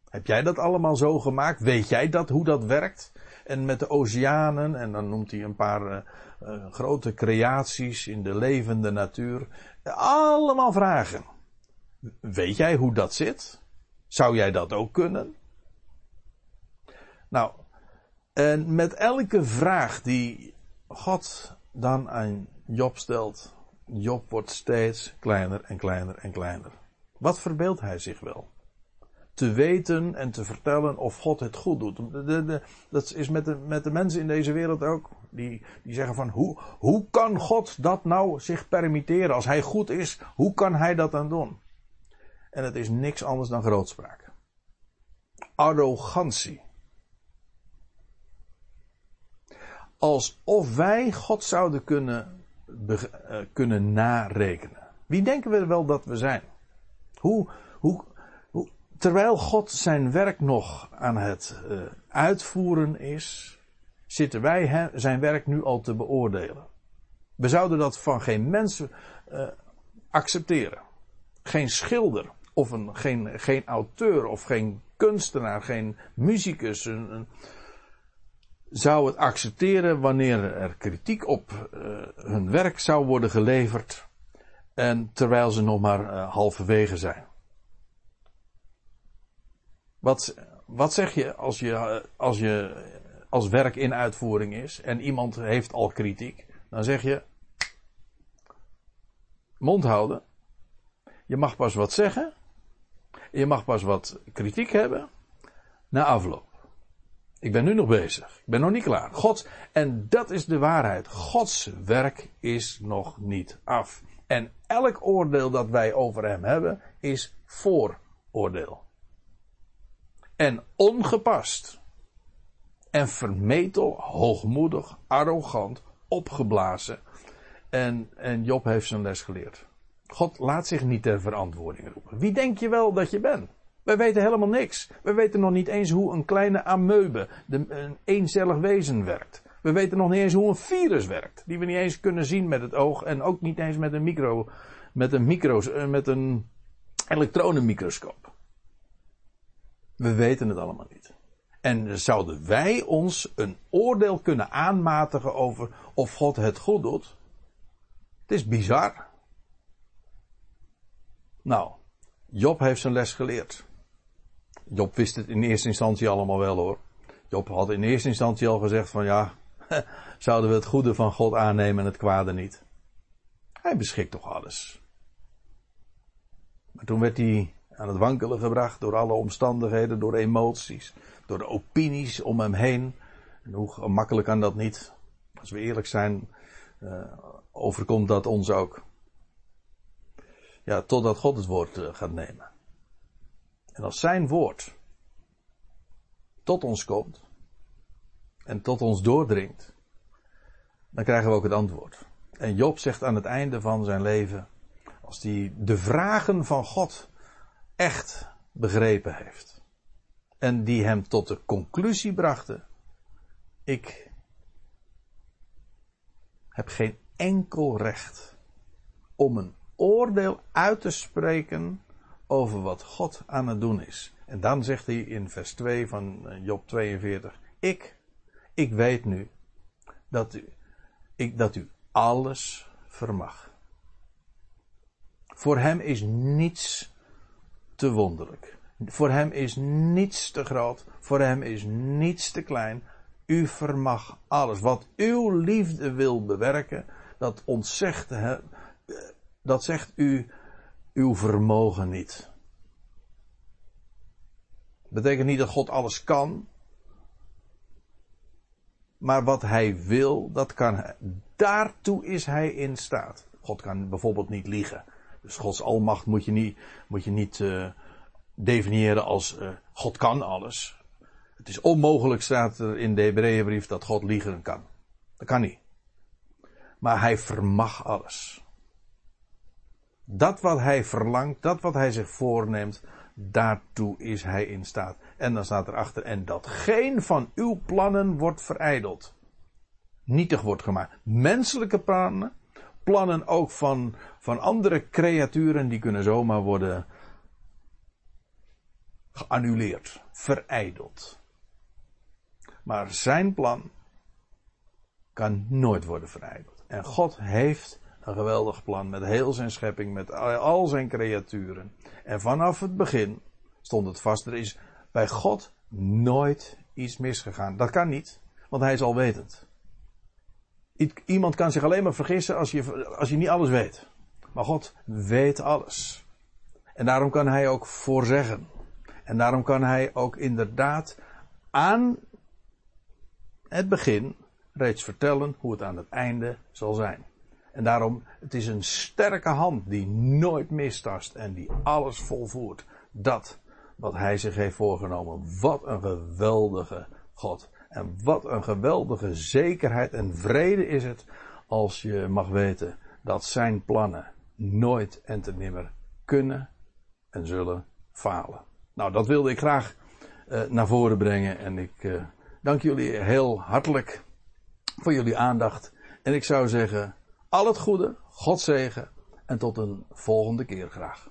Heb jij dat allemaal zo gemaakt? Weet jij dat, hoe dat werkt? En met de oceanen, en dan noemt hij een paar uh, uh, grote creaties in de levende natuur. Allemaal vragen. Weet jij hoe dat zit? Zou jij dat ook kunnen? Nou, en met elke vraag die God dan aan Job stelt, Job wordt steeds kleiner en kleiner en kleiner. Wat verbeeldt hij zich wel? Te weten en te vertellen of God het goed doet. Dat is met de, met de mensen in deze wereld ook. Die, die zeggen van hoe, hoe kan God dat nou zich permitteren? Als hij goed is, hoe kan hij dat dan doen? En het is niks anders dan grootspraak. Arrogantie. alsof wij God zouden kunnen, uh, kunnen narekenen. Wie denken we wel dat we zijn? Hoe, hoe, terwijl God zijn werk nog aan het uh, uitvoeren is, zitten wij zijn werk nu al te beoordelen. We zouden dat van geen mens uh, accepteren. Geen schilder, of een, geen, geen auteur, of geen kunstenaar, geen muzikus, een, zou het accepteren wanneer er kritiek op uh, hun werk zou worden geleverd en terwijl ze nog maar uh, halverwege zijn. Wat, wat zeg je als je als je als werk in uitvoering is en iemand heeft al kritiek? Dan zeg je mond houden. Je mag pas wat zeggen. Je mag pas wat kritiek hebben na afloop. Ik ben nu nog bezig. Ik ben nog niet klaar. Gods, en dat is de waarheid. Gods werk is nog niet af. En elk oordeel dat wij over hem hebben is vooroordeel. En ongepast. En vermetel, hoogmoedig, arrogant, opgeblazen. En, en Job heeft zijn les geleerd. God laat zich niet ter verantwoording roepen. Wie denk je wel dat je bent? Wij weten helemaal niks. We weten nog niet eens hoe een kleine amoebe, een eencellig wezen werkt. We weten nog niet eens hoe een virus werkt. Die we niet eens kunnen zien met het oog en ook niet eens met een micro, met een micro, eh, met een elektronenmicroscoop. We weten het allemaal niet. En zouden wij ons een oordeel kunnen aanmatigen over of God het goed doet? Het is bizar. Nou, Job heeft zijn les geleerd. Job wist het in eerste instantie allemaal wel hoor. Job had in eerste instantie al gezegd van ja, zouden we het goede van God aannemen en het kwade niet. Hij beschikt toch alles. Maar toen werd hij aan het wankelen gebracht door alle omstandigheden, door emoties, door de opinies om hem heen. En hoe gemakkelijk kan dat niet? Als we eerlijk zijn, uh, overkomt dat ons ook. Ja, totdat God het woord uh, gaat nemen. En als zijn woord tot ons komt en tot ons doordringt, dan krijgen we ook het antwoord. En Job zegt aan het einde van zijn leven, als hij de vragen van God echt begrepen heeft. En die hem tot de conclusie brachten. Ik heb geen enkel recht om een oordeel uit te spreken over wat God aan het doen is. En dan zegt hij in vers 2 van Job 42: Ik, ik weet nu dat u, ik, dat u alles vermag. Voor hem is niets te wonderlijk. Voor hem is niets te groot. Voor hem is niets te klein. U vermag alles. Wat uw liefde wil bewerken, dat ontzegt, dat zegt u uw vermogen niet. Betekent niet dat God alles kan. Maar wat hij wil, dat kan hij. Daartoe is hij in staat. God kan bijvoorbeeld niet liegen. Dus Gods almacht moet je niet, moet je niet uh, definiëren als uh, God kan alles. Het is onmogelijk, staat er in de Hebreeënbrief, dat God liegen kan. Dat kan niet. Maar hij vermag alles. Dat wat hij verlangt, dat wat hij zich voorneemt, daartoe is hij in staat. En dan staat erachter, en dat geen van uw plannen wordt verijdeld. Nietig wordt gemaakt. Menselijke plannen, plannen ook van, van andere creaturen, die kunnen zomaar worden geannuleerd, verijdeld. Maar zijn plan kan nooit worden verijdeld. En God heeft een geweldig plan met heel zijn schepping, met al zijn creaturen. En vanaf het begin stond het vast, er is bij God nooit iets misgegaan. Dat kan niet, want hij is alwetend. Iemand kan zich alleen maar vergissen als je, als je niet alles weet. Maar God weet alles. En daarom kan hij ook voorzeggen. En daarom kan hij ook inderdaad aan het begin reeds vertellen hoe het aan het einde zal zijn. En daarom, het is een sterke hand die nooit mistast en die alles volvoert. Dat wat hij zich heeft voorgenomen. Wat een geweldige God. En wat een geweldige zekerheid en vrede is het als je mag weten dat zijn plannen nooit en te nimmer kunnen en zullen falen. Nou, dat wilde ik graag uh, naar voren brengen en ik uh, dank jullie heel hartelijk voor jullie aandacht. En ik zou zeggen, al het goede, God zegen en tot een volgende keer graag.